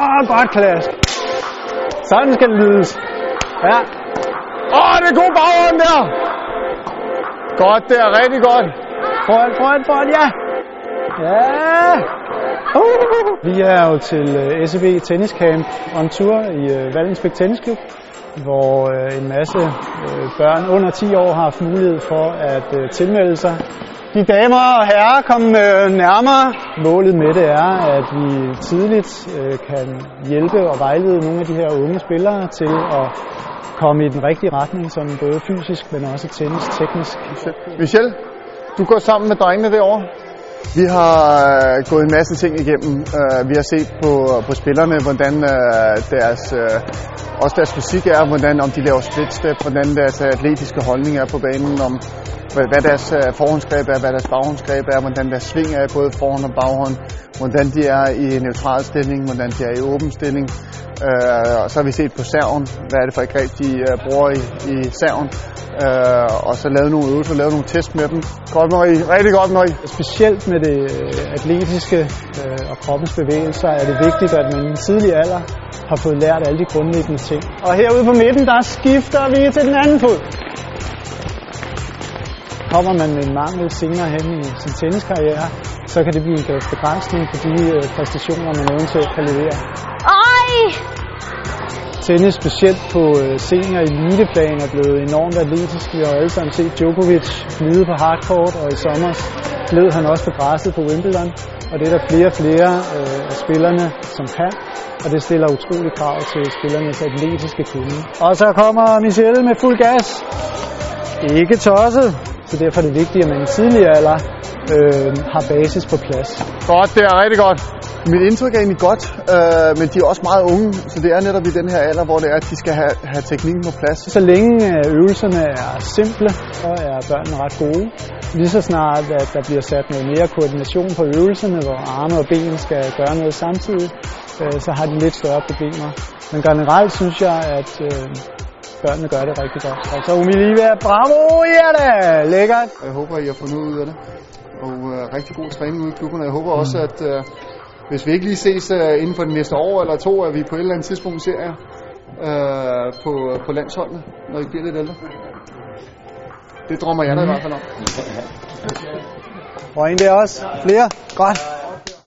Åh, godt Klaas. Sådan skal det lydes. Ja. Åh, det er god baghånd der! Godt der, rigtig godt. Foran, foran, foran, ja. Ja. Uh. Vi er jo til øh, uh, SEB Tennis Camp on tour i uh, Vallensbæk Tennisklub, hvor uh, en masse uh, børn under 10 år har haft mulighed for at uh, tilmelde sig. De damer og herrer kom øh, nærmere. Målet med det er, at vi tidligt øh, kan hjælpe og vejlede nogle af de her unge spillere til at komme i den rigtige retning, som både fysisk, men også tennis teknisk. Michel, du går sammen med drengene derovre. Vi har øh, gået en masse ting igennem. Vi har set på, på spillerne, hvordan deres, også deres fysik er, hvordan om de laver split step, hvordan deres atletiske holdning er på banen, om hvad, deres øh, forhåndsgreb er, hvad deres baghåndsgreb er, hvordan deres sving er, både forhånd og baghånd, hvordan de er i neutral stilling, hvordan de er i åben stilling. Øh, og så har vi set på serven, hvad er det for et greb, de øh, bruger i, i serven. Øh, og så lavet nogle øvelser, lavet nogle test med dem. Godt, Marie. Rigtig godt, Marie. Specielt med det øh, atletiske øh, og kroppens bevægelser er det vigtigt, at man i en tidlig alder har fået lært alle de grundlæggende ting. Og herude på midten, der skifter vi til den anden fod. Kommer man med en mangel senere hen i sin tenniskarriere, så kan det blive en begrænsning på de øh, præstationer, man eventuelt kan levere. Ej! Tennis, specielt på øh, senior eliteplan, er blevet enormt atletisk. Vi har alle sammen set Djokovic flyde på hardcourt, og i sommer gled han også på græsset på Wimbledon. Og det er der flere og flere øh, af spillerne, som kan, og det stiller utrolig krav til spillernes atletiske kunde. Og så kommer Michelle med fuld gas. Ikke tosset, så derfor er det vigtigt, at man i tidlig alder øh, har basis på plads. Godt, det er rigtig godt. Mit indtryk er egentlig godt, øh, men de er også meget unge, så det er netop i den her alder, hvor det er, at de skal have, have teknikken på plads. Så længe øh, øvelserne er simple, så er børnene ret gode. Lige så snart, at der bliver sat noget mere koordination på øvelserne, hvor arme og ben skal gøre noget samtidig, øh, så har de lidt større problemer. Men generelt synes jeg, at øh, børnene gør det rigtig godt. Og så Umiliva, bravo, ja da, lækkert. Jeg håber, I har fundet ud af det. Og øh, rigtig god træning ude i klubben. Jeg håber også, at øh, hvis vi ikke lige ses øh, inden for de næste år eller to, at vi på et eller andet tidspunkt ser jer øh, på, på landsholdene, når I bliver lidt ældre. Det drømmer jeg da i hvert fald om. Og en der også. Flere. Godt.